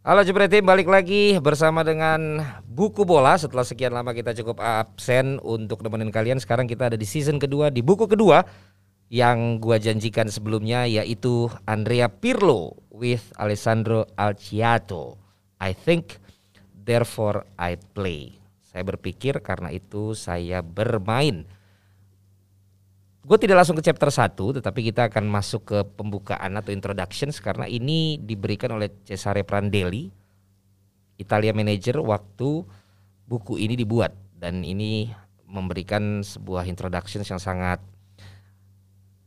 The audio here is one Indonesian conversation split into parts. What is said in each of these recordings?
Halo Jepret balik lagi bersama dengan Buku Bola. Setelah sekian lama kita cukup absen untuk nemenin kalian Sekarang kita ada di season kedua, di buku kedua Yang gua janjikan sebelumnya yaitu Andrea Pirlo with Alessandro Alciato. I think, therefore I play. Saya berpikir karena itu saya bermain Gue tidak langsung ke chapter 1 tetapi kita akan masuk ke pembukaan atau introductions karena ini diberikan oleh Cesare Prandelli Italia Manager waktu buku ini dibuat dan ini memberikan sebuah introductions yang sangat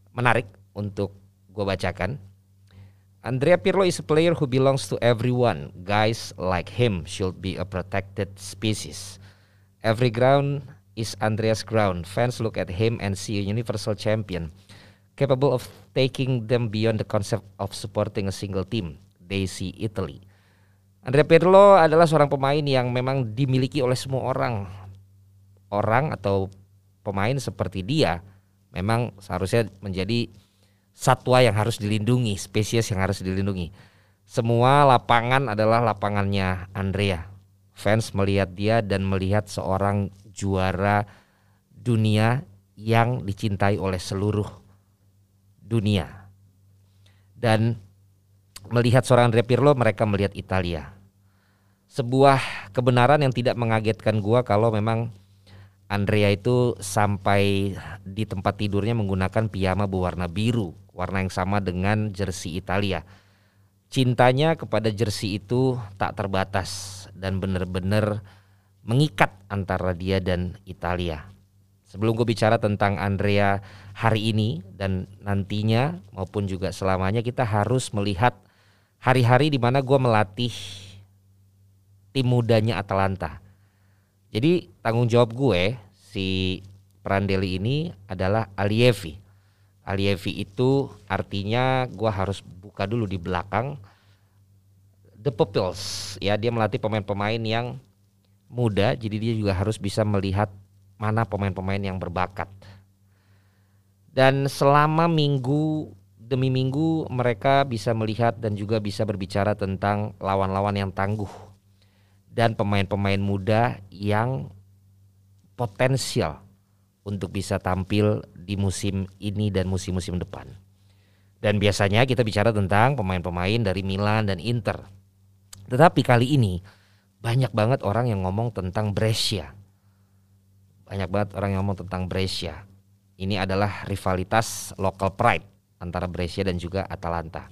menarik untuk gue bacakan. Andrea Pirlo is a player who belongs to everyone. Guys like him should be a protected species. Every ground is Andreas ground. Fans look at him and see a universal champion capable of taking them beyond the concept of supporting a single team. They see Italy. Andrea Pirlo adalah seorang pemain yang memang dimiliki oleh semua orang. Orang atau pemain seperti dia memang seharusnya menjadi satwa yang harus dilindungi, spesies yang harus dilindungi. Semua lapangan adalah lapangannya Andrea. Fans melihat dia dan melihat seorang juara dunia yang dicintai oleh seluruh dunia. Dan melihat seorang Andrea Pirlo mereka melihat Italia. Sebuah kebenaran yang tidak mengagetkan gua kalau memang Andrea itu sampai di tempat tidurnya menggunakan piyama berwarna biru, warna yang sama dengan jersey Italia. Cintanya kepada jersey itu tak terbatas dan benar-benar mengikat antara dia dan Italia. Sebelum gue bicara tentang Andrea hari ini dan nantinya maupun juga selamanya kita harus melihat hari-hari di mana gue melatih tim mudanya Atalanta. Jadi tanggung jawab gue si Prandelli ini adalah Alievi. Alievi itu artinya gue harus buka dulu di belakang the pupils ya dia melatih pemain-pemain yang muda jadi dia juga harus bisa melihat mana pemain-pemain yang berbakat. Dan selama minggu demi minggu mereka bisa melihat dan juga bisa berbicara tentang lawan-lawan yang tangguh dan pemain-pemain muda yang potensial untuk bisa tampil di musim ini dan musim-musim depan. Dan biasanya kita bicara tentang pemain-pemain dari Milan dan Inter. Tetapi kali ini banyak banget orang yang ngomong tentang Brescia. Banyak banget orang yang ngomong tentang Brescia. Ini adalah rivalitas local pride antara Brescia dan juga Atalanta.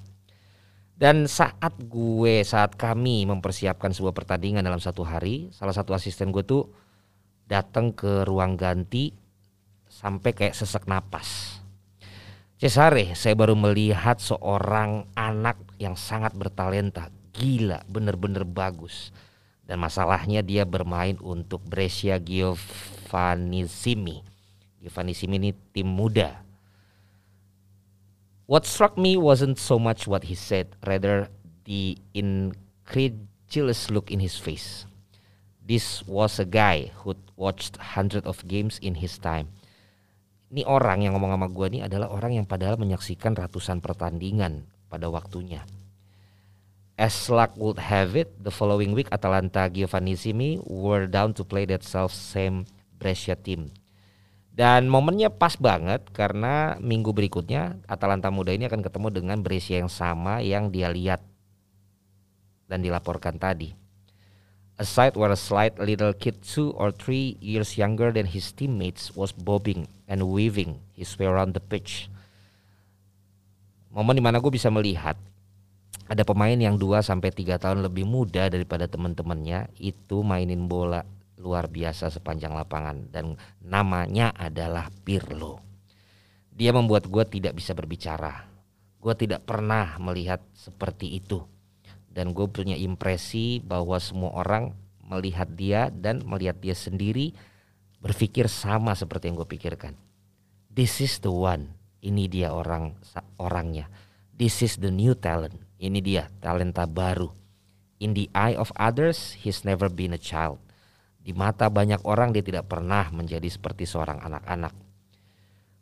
Dan saat gue, saat kami mempersiapkan sebuah pertandingan dalam satu hari, salah satu asisten gue tuh datang ke ruang ganti sampai kayak sesek napas. Cesare, saya baru melihat seorang anak yang sangat bertalenta, gila, bener-bener bagus dan masalahnya dia bermain untuk Brescia Giovanissimi. Giovanissimi ini tim muda. What struck me wasn't so much what he said, rather the incredulous look in his face. This was a guy who watched hundred of games in his time. Ini orang yang ngomong sama gue ini adalah orang yang padahal menyaksikan ratusan pertandingan pada waktunya. As luck would have it, the following week Atalanta Giovannissimi were down to play that self same Brescia team. Dan momennya pas banget karena minggu berikutnya Atalanta muda ini akan ketemu dengan Brescia yang sama yang dia lihat dan dilaporkan tadi. A side where a slight little kid two or three years younger than his teammates was bobbing and weaving his way around the pitch. Momen di mana gue bisa melihat ada pemain yang 2 sampai 3 tahun lebih muda daripada teman-temannya itu mainin bola luar biasa sepanjang lapangan dan namanya adalah Pirlo. Dia membuat gue tidak bisa berbicara. Gue tidak pernah melihat seperti itu. Dan gue punya impresi bahwa semua orang melihat dia dan melihat dia sendiri berpikir sama seperti yang gue pikirkan. This is the one. Ini dia orang orangnya. This is the new talent ini dia talenta baru. In the eye of others, he's never been a child. Di mata banyak orang dia tidak pernah menjadi seperti seorang anak-anak.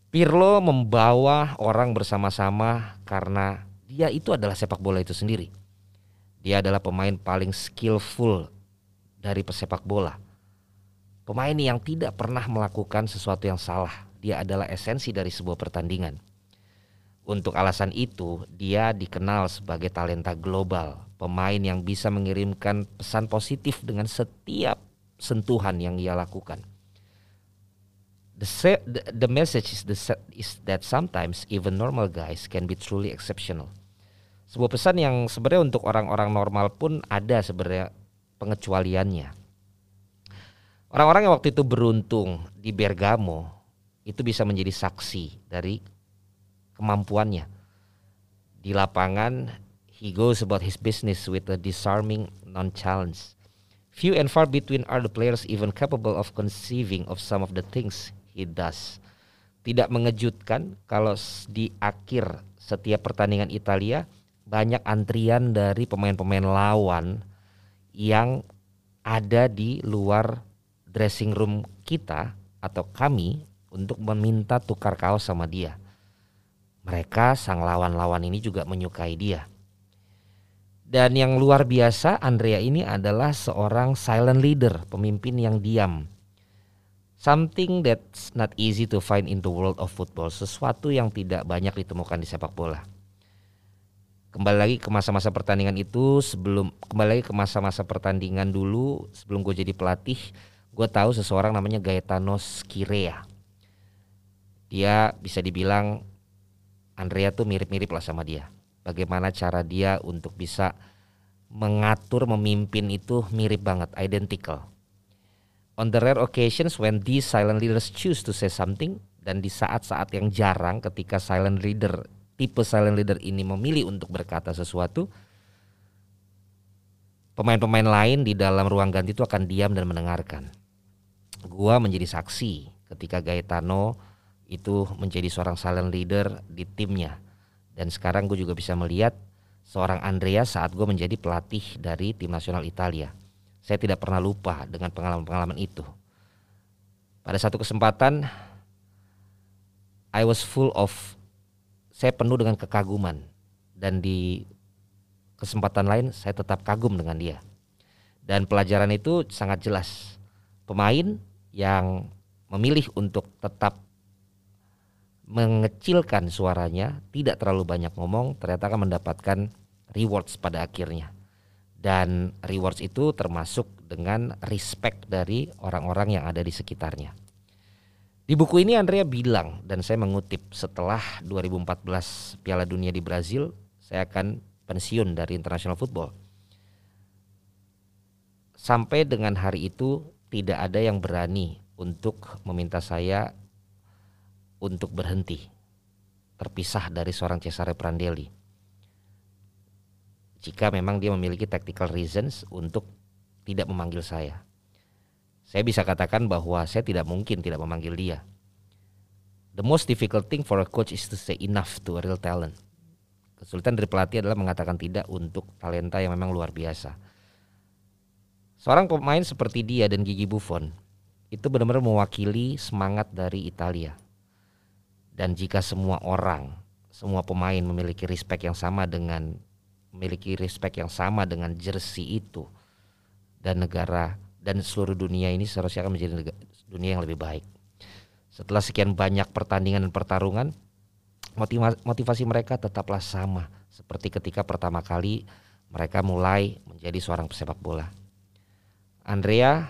Pirlo membawa orang bersama-sama karena dia itu adalah sepak bola itu sendiri. Dia adalah pemain paling skillful dari pesepak bola. Pemain yang tidak pernah melakukan sesuatu yang salah. Dia adalah esensi dari sebuah pertandingan. Untuk alasan itu, dia dikenal sebagai talenta global, pemain yang bisa mengirimkan pesan positif dengan setiap sentuhan yang ia lakukan. The, the, message is, the, is that sometimes even normal guys can be truly exceptional. Sebuah pesan yang sebenarnya untuk orang-orang normal pun ada sebenarnya pengecualiannya. Orang-orang yang waktu itu beruntung di Bergamo itu bisa menjadi saksi dari kemampuannya. Di lapangan, he goes about his business with a disarming non-challenge. Few and far between are the players even capable of conceiving of some of the things he does. Tidak mengejutkan kalau di akhir setiap pertandingan Italia banyak antrian dari pemain-pemain lawan yang ada di luar dressing room kita atau kami untuk meminta tukar kaos sama dia. Mereka sang lawan-lawan ini juga menyukai dia. Dan yang luar biasa Andrea ini adalah seorang silent leader, pemimpin yang diam. Something that's not easy to find in the world of football, sesuatu yang tidak banyak ditemukan di sepak bola. Kembali lagi ke masa-masa pertandingan itu sebelum kembali lagi ke masa-masa pertandingan dulu sebelum gue jadi pelatih, gue tahu seseorang namanya Gaetano Skirea. Dia bisa dibilang Andrea tuh mirip-mirip lah sama dia. Bagaimana cara dia untuk bisa mengatur memimpin itu mirip banget, identical. On the rare occasions when these silent leaders choose to say something dan di saat-saat yang jarang ketika silent leader tipe silent leader ini memilih untuk berkata sesuatu, pemain-pemain lain di dalam ruang ganti itu akan diam dan mendengarkan. Gua menjadi saksi ketika Gaetano itu menjadi seorang silent leader di timnya. Dan sekarang gue juga bisa melihat seorang Andrea saat gue menjadi pelatih dari tim nasional Italia. Saya tidak pernah lupa dengan pengalaman-pengalaman itu. Pada satu kesempatan, I was full of, saya penuh dengan kekaguman. Dan di kesempatan lain saya tetap kagum dengan dia. Dan pelajaran itu sangat jelas. Pemain yang memilih untuk tetap mengecilkan suaranya, tidak terlalu banyak ngomong, ternyata akan mendapatkan rewards pada akhirnya. Dan rewards itu termasuk dengan respect dari orang-orang yang ada di sekitarnya. Di buku ini Andrea bilang dan saya mengutip setelah 2014 Piala Dunia di Brazil, saya akan pensiun dari international football. Sampai dengan hari itu tidak ada yang berani untuk meminta saya untuk berhenti, terpisah dari seorang Cesare Prandelli. Jika memang dia memiliki tactical reasons untuk tidak memanggil saya. Saya bisa katakan bahwa saya tidak mungkin tidak memanggil dia. The most difficult thing for a coach is to say enough to a real talent. Kesulitan dari pelatih adalah mengatakan tidak untuk talenta yang memang luar biasa. Seorang pemain seperti dia dan Gigi Buffon itu benar-benar mewakili semangat dari Italia dan jika semua orang, semua pemain memiliki respect yang sama dengan memiliki respect yang sama dengan jersey itu dan negara dan seluruh dunia ini seharusnya akan menjadi dunia yang lebih baik. Setelah sekian banyak pertandingan dan pertarungan, motivasi mereka tetaplah sama seperti ketika pertama kali mereka mulai menjadi seorang pesepak bola. Andrea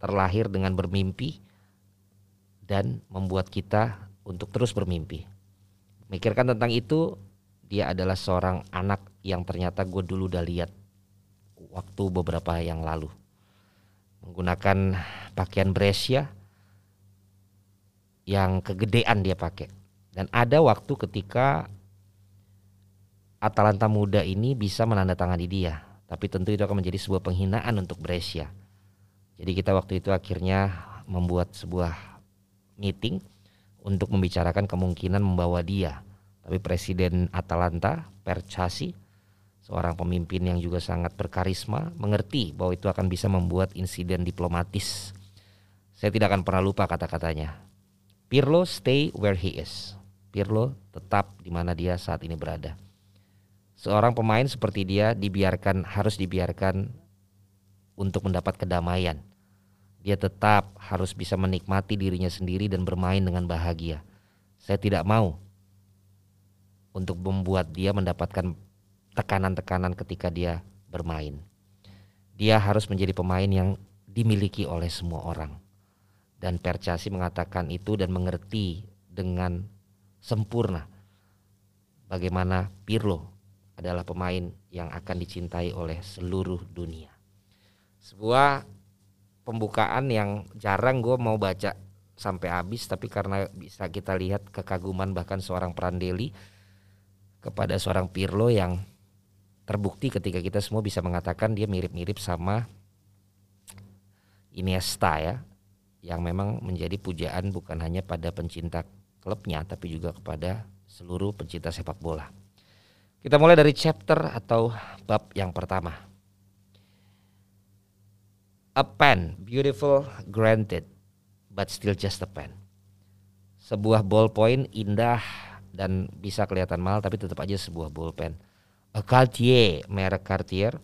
terlahir dengan bermimpi dan membuat kita untuk terus bermimpi. Mikirkan tentang itu, dia adalah seorang anak yang ternyata gue dulu udah lihat waktu beberapa yang lalu. Menggunakan pakaian Brescia yang kegedean dia pakai. Dan ada waktu ketika Atalanta muda ini bisa menandatangani dia. Tapi tentu itu akan menjadi sebuah penghinaan untuk Brescia. Jadi kita waktu itu akhirnya membuat sebuah meeting untuk membicarakan kemungkinan membawa dia. Tapi Presiden Atalanta, Percasi, seorang pemimpin yang juga sangat berkarisma, mengerti bahwa itu akan bisa membuat insiden diplomatis. Saya tidak akan pernah lupa kata-katanya. Pirlo stay where he is. Pirlo tetap di mana dia saat ini berada. Seorang pemain seperti dia dibiarkan harus dibiarkan untuk mendapat kedamaian. Dia tetap harus bisa menikmati dirinya sendiri dan bermain dengan bahagia. Saya tidak mau untuk membuat dia mendapatkan tekanan-tekanan ketika dia bermain. Dia harus menjadi pemain yang dimiliki oleh semua orang. Dan Percasi mengatakan itu dan mengerti dengan sempurna bagaimana Pirlo adalah pemain yang akan dicintai oleh seluruh dunia. Sebuah pembukaan yang jarang gue mau baca sampai habis tapi karena bisa kita lihat kekaguman bahkan seorang Prandelli kepada seorang Pirlo yang terbukti ketika kita semua bisa mengatakan dia mirip-mirip sama Iniesta ya yang memang menjadi pujaan bukan hanya pada pencinta klubnya tapi juga kepada seluruh pencinta sepak bola. Kita mulai dari chapter atau bab yang pertama. A pen, beautiful, granted, but still just a pen. Sebuah ballpoint indah dan bisa kelihatan mahal tapi tetap aja sebuah ballpen. A Cartier, merek Cartier,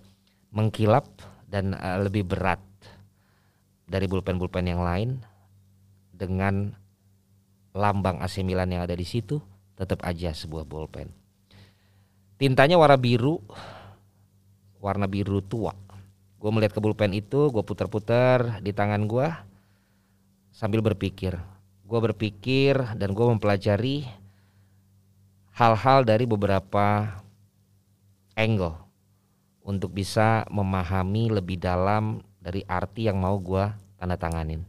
mengkilap dan uh, lebih berat dari bulpen-bulpen yang lain dengan lambang AC Milan yang ada di situ tetap aja sebuah ballpen Tintanya warna biru, warna biru tua. Gue melihat ke pulpen itu, gue putar-putar di tangan gue sambil berpikir. Gue berpikir dan gue mempelajari hal-hal dari beberapa angle untuk bisa memahami lebih dalam dari arti yang mau gue tanda tanganin.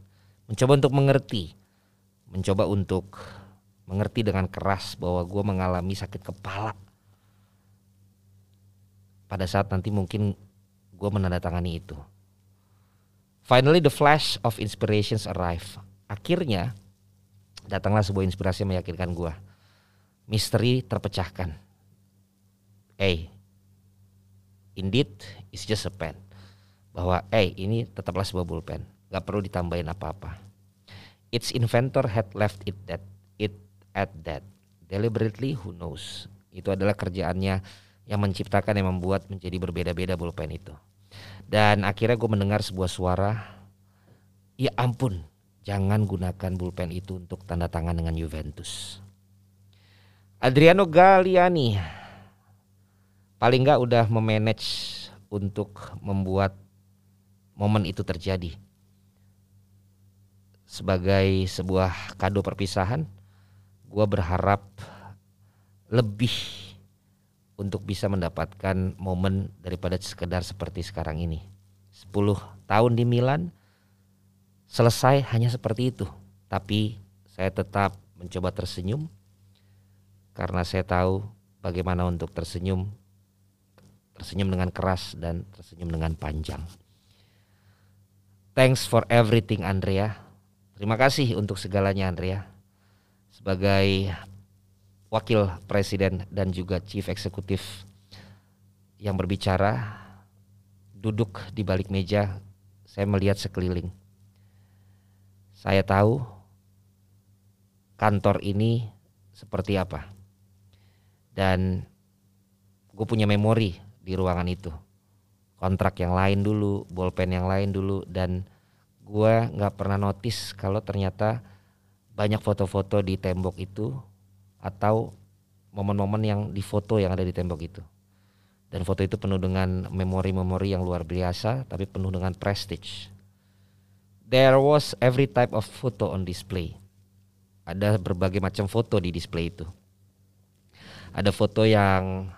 Mencoba untuk mengerti, mencoba untuk mengerti dengan keras bahwa gue mengalami sakit kepala pada saat nanti mungkin gue menandatangani itu. Finally the flash of inspirations arrive. Akhirnya datanglah sebuah inspirasi yang meyakinkan gue. Misteri terpecahkan. Hey, indeed it's just a pen. Bahwa hey ini tetaplah sebuah pulpen. Gak perlu ditambahin apa-apa. Its inventor had left it that it at that. Deliberately who knows. Itu adalah kerjaannya yang menciptakan yang membuat menjadi berbeda-beda pulpen itu. Dan akhirnya gue mendengar sebuah suara, ya ampun, jangan gunakan pulpen itu untuk tanda tangan dengan Juventus. Adriano Galliani paling nggak udah memanage untuk membuat momen itu terjadi. Sebagai sebuah kado perpisahan, gue berharap lebih untuk bisa mendapatkan momen daripada sekedar seperti sekarang ini. 10 tahun di Milan selesai hanya seperti itu. Tapi saya tetap mencoba tersenyum karena saya tahu bagaimana untuk tersenyum tersenyum dengan keras dan tersenyum dengan panjang. Thanks for everything Andrea. Terima kasih untuk segalanya Andrea. Sebagai wakil presiden dan juga chief eksekutif yang berbicara duduk di balik meja saya melihat sekeliling. Saya tahu kantor ini seperti apa. Dan gue punya memori di ruangan itu. Kontrak yang lain dulu bolpen yang lain dulu dan gue nggak pernah notice kalau ternyata banyak foto-foto di tembok itu atau momen-momen yang di foto yang ada di tembok itu. Dan foto itu penuh dengan memori-memori yang luar biasa tapi penuh dengan prestige. There was every type of photo on display. Ada berbagai macam foto di display itu. Ada foto yang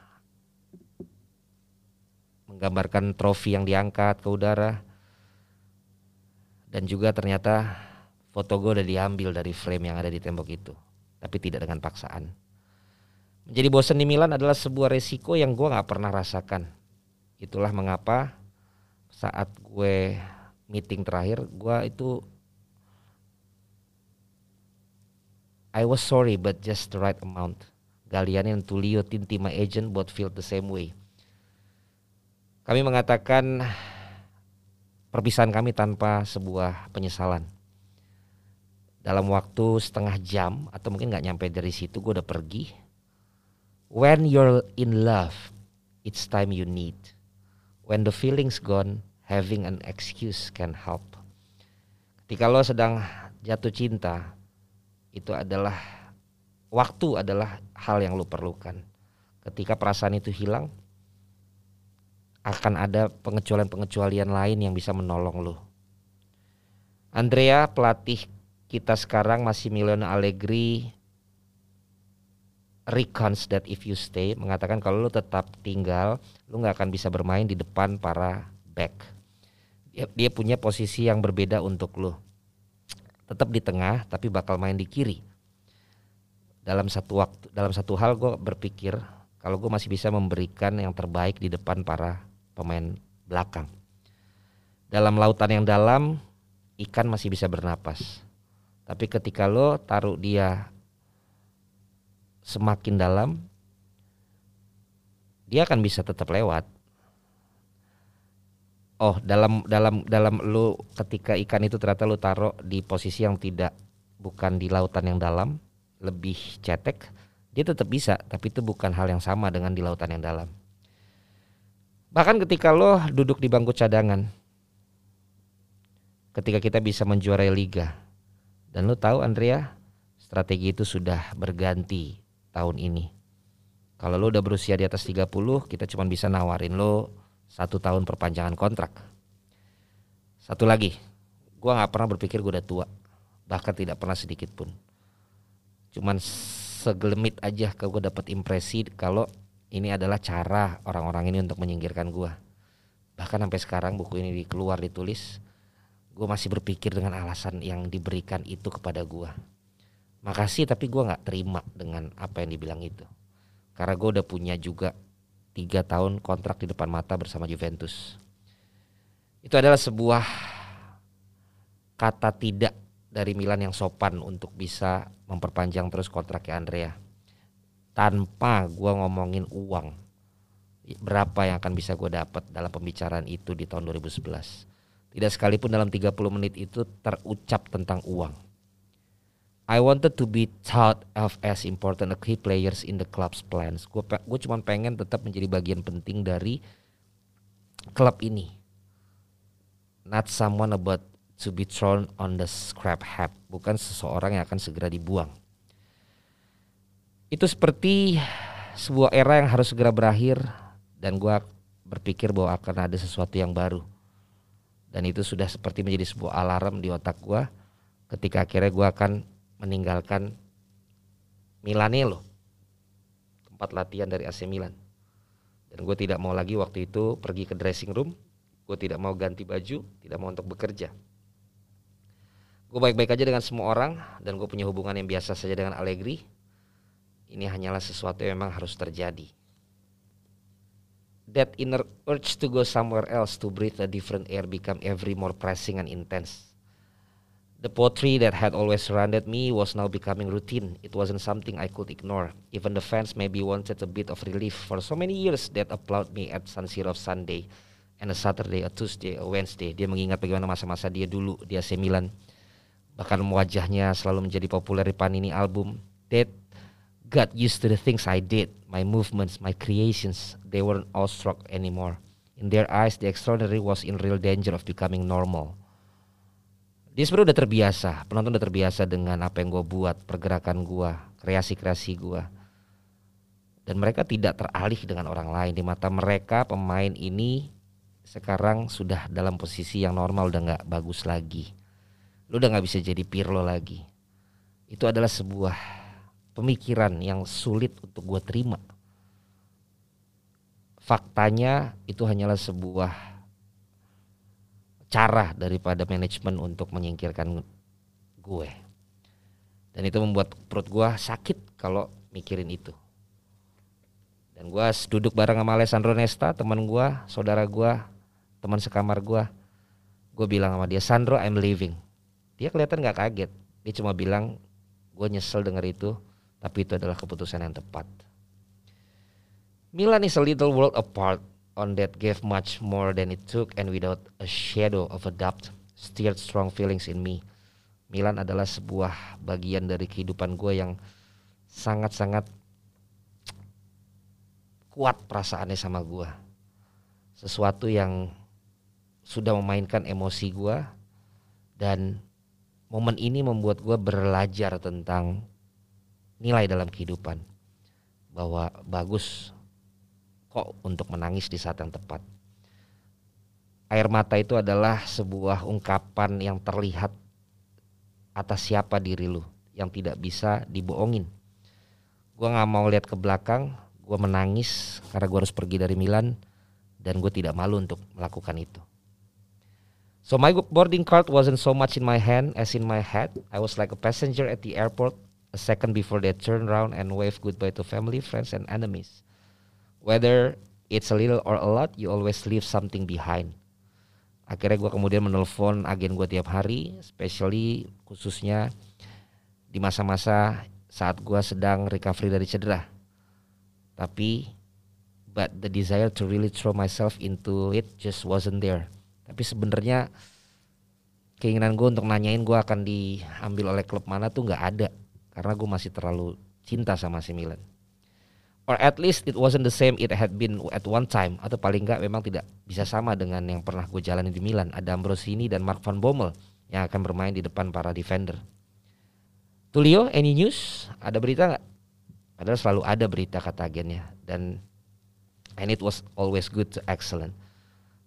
menggambarkan trofi yang diangkat ke udara. Dan juga ternyata foto gue udah diambil dari frame yang ada di tembok itu tapi tidak dengan paksaan. Menjadi bosan di Milan adalah sebuah resiko yang gue gak pernah rasakan. Itulah mengapa saat gue meeting terakhir, gue itu I was sorry but just the right amount. Galiani dan Tulio Tinti my agent both feel the same way. Kami mengatakan perpisahan kami tanpa sebuah penyesalan dalam waktu setengah jam atau mungkin nggak nyampe dari situ gue udah pergi when you're in love it's time you need. When the feeling's gone, having an excuse can help. Ketika lo sedang jatuh cinta, itu adalah waktu adalah hal yang lo perlukan. Ketika perasaan itu hilang, akan ada pengecualian-pengecualian lain yang bisa menolong lo. Andrea pelatih kita sekarang masih Milano Allegri recons that if you stay mengatakan kalau lu tetap tinggal lu nggak akan bisa bermain di depan para back. Dia, dia punya posisi yang berbeda untuk lu. Tetap di tengah tapi bakal main di kiri. Dalam satu waktu dalam satu hal gue berpikir kalau gue masih bisa memberikan yang terbaik di depan para pemain belakang. Dalam lautan yang dalam ikan masih bisa bernapas. Tapi ketika lo taruh dia semakin dalam, dia akan bisa tetap lewat. Oh, dalam dalam dalam lo ketika ikan itu ternyata lo taruh di posisi yang tidak bukan di lautan yang dalam, lebih cetek, dia tetap bisa, tapi itu bukan hal yang sama dengan di lautan yang dalam. Bahkan ketika lo duduk di bangku cadangan, ketika kita bisa menjuarai liga. Dan lo tahu Andrea, strategi itu sudah berganti tahun ini. Kalau lo udah berusia di atas 30, kita cuma bisa nawarin lo satu tahun perpanjangan kontrak. Satu lagi, gue gak pernah berpikir gue udah tua, bahkan tidak pernah sedikit pun. Cuman segelemit aja ke gue dapat impresi kalau ini adalah cara orang-orang ini untuk menyingkirkan gue. Bahkan sampai sekarang buku ini keluar ditulis, gue masih berpikir dengan alasan yang diberikan itu kepada gue makasih tapi gue nggak terima dengan apa yang dibilang itu. Karena gue udah punya juga tiga tahun kontrak di depan mata bersama Juventus. Itu adalah sebuah kata tidak dari Milan yang sopan untuk bisa memperpanjang terus kontraknya Andrea. Tanpa gue ngomongin uang berapa yang akan bisa gue dapat dalam pembicaraan itu di tahun 2011 tidak sekalipun dalam 30 menit itu terucap tentang uang. I wanted to be thought of as important a key players in the club's plans. Gue gue cuma pengen tetap menjadi bagian penting dari klub ini. Not someone about to be thrown on the scrap heap. Bukan seseorang yang akan segera dibuang. Itu seperti sebuah era yang harus segera berakhir dan gue berpikir bahwa akan ada sesuatu yang baru dan itu sudah seperti menjadi sebuah alarm di otak gue ketika akhirnya gue akan meninggalkan Milane loh. Tempat latihan dari AC Milan. Dan gue tidak mau lagi waktu itu pergi ke dressing room. Gue tidak mau ganti baju tidak mau untuk bekerja. Gue baik-baik aja dengan semua orang dan gue punya hubungan yang biasa saja dengan Allegri. Ini hanyalah sesuatu yang memang harus terjadi that inner urge to go somewhere else to breathe a different air become every more pressing and intense. The poetry that had always surrounded me was now becoming routine. It wasn't something I could ignore. Even the fans maybe wanted a bit of relief for so many years that applaud me at San Siro Sunday and a Saturday, a Tuesday, a Wednesday. Dia mengingat bagaimana masa-masa dia dulu di AC Milan. Bahkan wajahnya selalu menjadi populer di Panini album. That got used to the things I did, my movements, my creations. They weren't awestruck anymore. In their eyes, the extraordinary was in real danger of becoming normal. Dia sebenarnya udah terbiasa, penonton udah terbiasa dengan apa yang gue buat, pergerakan gue, kreasi-kreasi gue. Dan mereka tidak teralih dengan orang lain. Di mata mereka pemain ini sekarang sudah dalam posisi yang normal, udah gak bagus lagi. Lu udah gak bisa jadi Pirlo lagi. Itu adalah sebuah pemikiran yang sulit untuk gue terima. Faktanya itu hanyalah sebuah cara daripada manajemen untuk menyingkirkan gue. Dan itu membuat perut gue sakit kalau mikirin itu. Dan gue duduk bareng sama Alessandro Nesta, teman gue, saudara gue, teman sekamar gue. Gue bilang sama dia, Sandro I'm leaving. Dia kelihatan gak kaget. Dia cuma bilang, gue nyesel denger itu tapi itu adalah keputusan yang tepat. Milan is a little world apart on that gave much more than it took and without a shadow of a doubt stirred strong feelings in me. Milan adalah sebuah bagian dari kehidupan gue yang sangat-sangat kuat perasaannya sama gue. Sesuatu yang sudah memainkan emosi gue dan momen ini membuat gue belajar tentang nilai dalam kehidupan bahwa bagus kok untuk menangis di saat yang tepat. Air mata itu adalah sebuah ungkapan yang terlihat atas siapa diri lu yang tidak bisa dibohongin. Gue nggak mau lihat ke belakang, gue menangis karena gue harus pergi dari Milan dan gue tidak malu untuk melakukan itu. So my boarding card wasn't so much in my hand as in my head. I was like a passenger at the airport a second before they turn around and wave goodbye to family, friends, and enemies. Whether it's a little or a lot, you always leave something behind. Akhirnya gue kemudian menelpon agen gue tiap hari, especially khususnya di masa-masa saat gue sedang recovery dari cedera. Tapi but the desire to really throw myself into it just wasn't there. Tapi sebenarnya keinginan gue untuk nanyain gue akan diambil oleh klub mana tuh nggak ada karena gue masih terlalu cinta sama si Milan. Or at least it wasn't the same it had been at one time atau paling nggak memang tidak bisa sama dengan yang pernah gue jalani di Milan. Ada Ambrosini dan Mark van Bommel yang akan bermain di depan para defender. Tulio, any news? Ada berita nggak? Padahal selalu ada berita kata agennya dan and it was always good to excellent.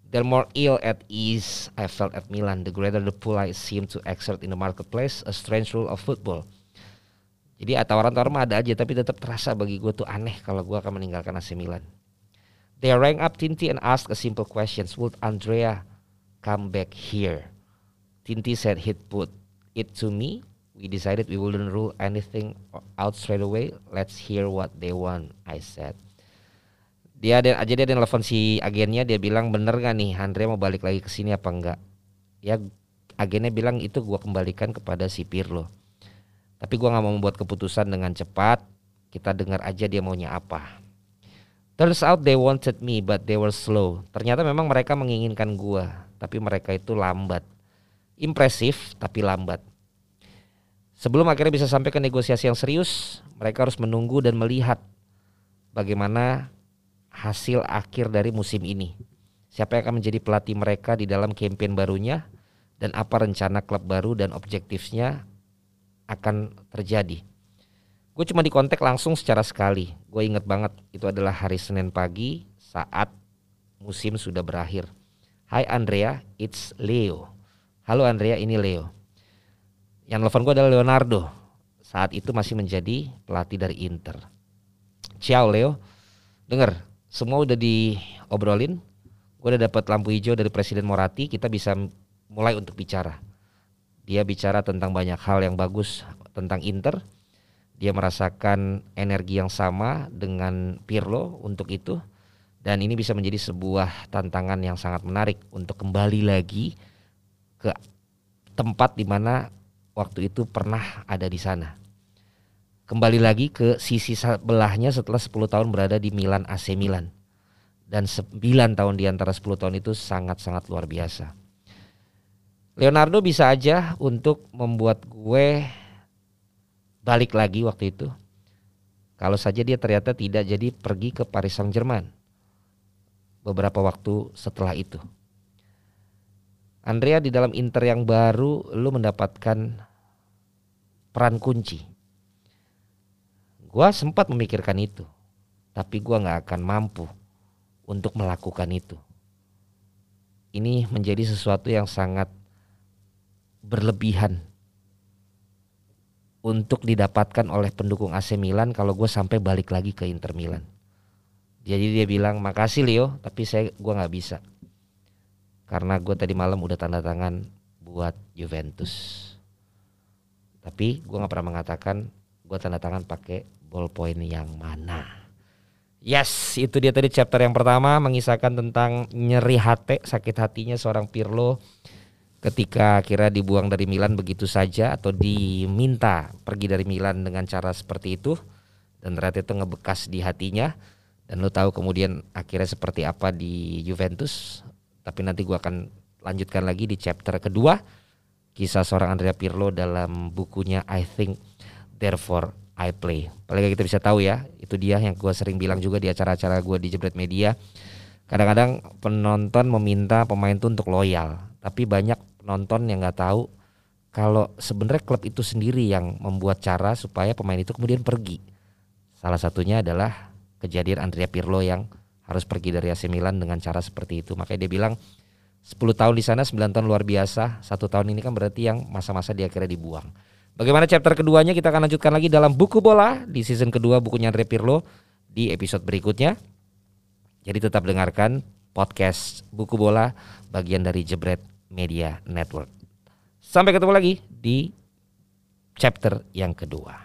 The more ill at ease I felt at Milan, the greater the pull I seemed to exert in the marketplace, a strange rule of football. Jadi tawaran-tawaran mah ada aja, tapi tetap terasa bagi gue tuh aneh kalau gue akan meninggalkan AC Milan. They rang up Tinti and asked a simple question, would Andrea come back here? Tinti said he'd put it to me we decided we wouldn't rule anything out straight away. Let's hear what they want, I said. Dia ada aja dia nelfon si agennya dia bilang bener gak nih Andre mau balik lagi ke sini apa enggak? Ya agennya bilang itu gua kembalikan kepada si Pirlo. Tapi gua nggak mau membuat keputusan dengan cepat. Kita dengar aja dia maunya apa. Turns out they wanted me but they were slow. Ternyata memang mereka menginginkan gua, tapi mereka itu lambat. Impresif tapi lambat. Sebelum akhirnya bisa sampai ke negosiasi yang serius, mereka harus menunggu dan melihat bagaimana hasil akhir dari musim ini. Siapa yang akan menjadi pelatih mereka di dalam campaign barunya dan apa rencana klub baru dan objektifnya akan terjadi. Gue cuma dikontak langsung secara sekali. Gue inget banget itu adalah hari Senin pagi saat musim sudah berakhir. Hai Andrea, it's Leo. Halo Andrea, ini Leo. Yang nelfon gue adalah Leonardo. Saat itu masih menjadi pelatih dari Inter. Ciao Leo. Dengar, semua udah diobrolin. Gue udah dapat lampu hijau dari Presiden Moratti. Kita bisa mulai untuk bicara. Dia bicara tentang banyak hal yang bagus tentang Inter. Dia merasakan energi yang sama dengan Pirlo untuk itu. Dan ini bisa menjadi sebuah tantangan yang sangat menarik untuk kembali lagi ke tempat di mana waktu itu pernah ada di sana. Kembali lagi ke sisi sebelahnya setelah 10 tahun berada di Milan AC Milan. Dan 9 tahun di antara 10 tahun itu sangat-sangat luar biasa. Leonardo bisa aja untuk membuat gue balik lagi waktu itu. Kalau saja dia ternyata tidak jadi pergi ke Paris Saint-Germain beberapa waktu setelah itu. Andrea di dalam Inter yang baru lu mendapatkan peran kunci. Gua sempat memikirkan itu, tapi gua nggak akan mampu untuk melakukan itu. Ini menjadi sesuatu yang sangat berlebihan untuk didapatkan oleh pendukung AC Milan kalau gue sampai balik lagi ke Inter Milan. Jadi dia bilang makasih Leo, tapi saya gue nggak bisa karena gue tadi malam udah tanda tangan buat Juventus. Tapi gue nggak pernah mengatakan gue tanda tangan pakai ballpoint yang mana. Yes, itu dia tadi chapter yang pertama mengisahkan tentang nyeri hati, sakit hatinya seorang Pirlo ketika kira dibuang dari Milan begitu saja atau diminta pergi dari Milan dengan cara seperti itu dan ternyata itu ngebekas di hatinya dan lo tahu kemudian akhirnya seperti apa di Juventus tapi nanti gue akan lanjutkan lagi di chapter kedua kisah seorang Andrea Pirlo dalam bukunya I Think Therefore I play. Paling kita bisa tahu ya, itu dia yang gue sering bilang juga di acara-acara gue di Jebret Media. Kadang-kadang penonton meminta pemain itu untuk loyal, tapi banyak penonton yang nggak tahu kalau sebenarnya klub itu sendiri yang membuat cara supaya pemain itu kemudian pergi. Salah satunya adalah kejadian Andrea Pirlo yang harus pergi dari AC Milan dengan cara seperti itu. Makanya dia bilang 10 tahun di sana, 9 tahun luar biasa, satu tahun ini kan berarti yang masa-masa dia akhirnya dibuang. Bagaimana chapter keduanya kita akan lanjutkan lagi dalam buku bola di season kedua bukunya Andre Pirlo di episode berikutnya. Jadi tetap dengarkan podcast buku bola bagian dari Jebret Media Network. Sampai ketemu lagi di chapter yang kedua.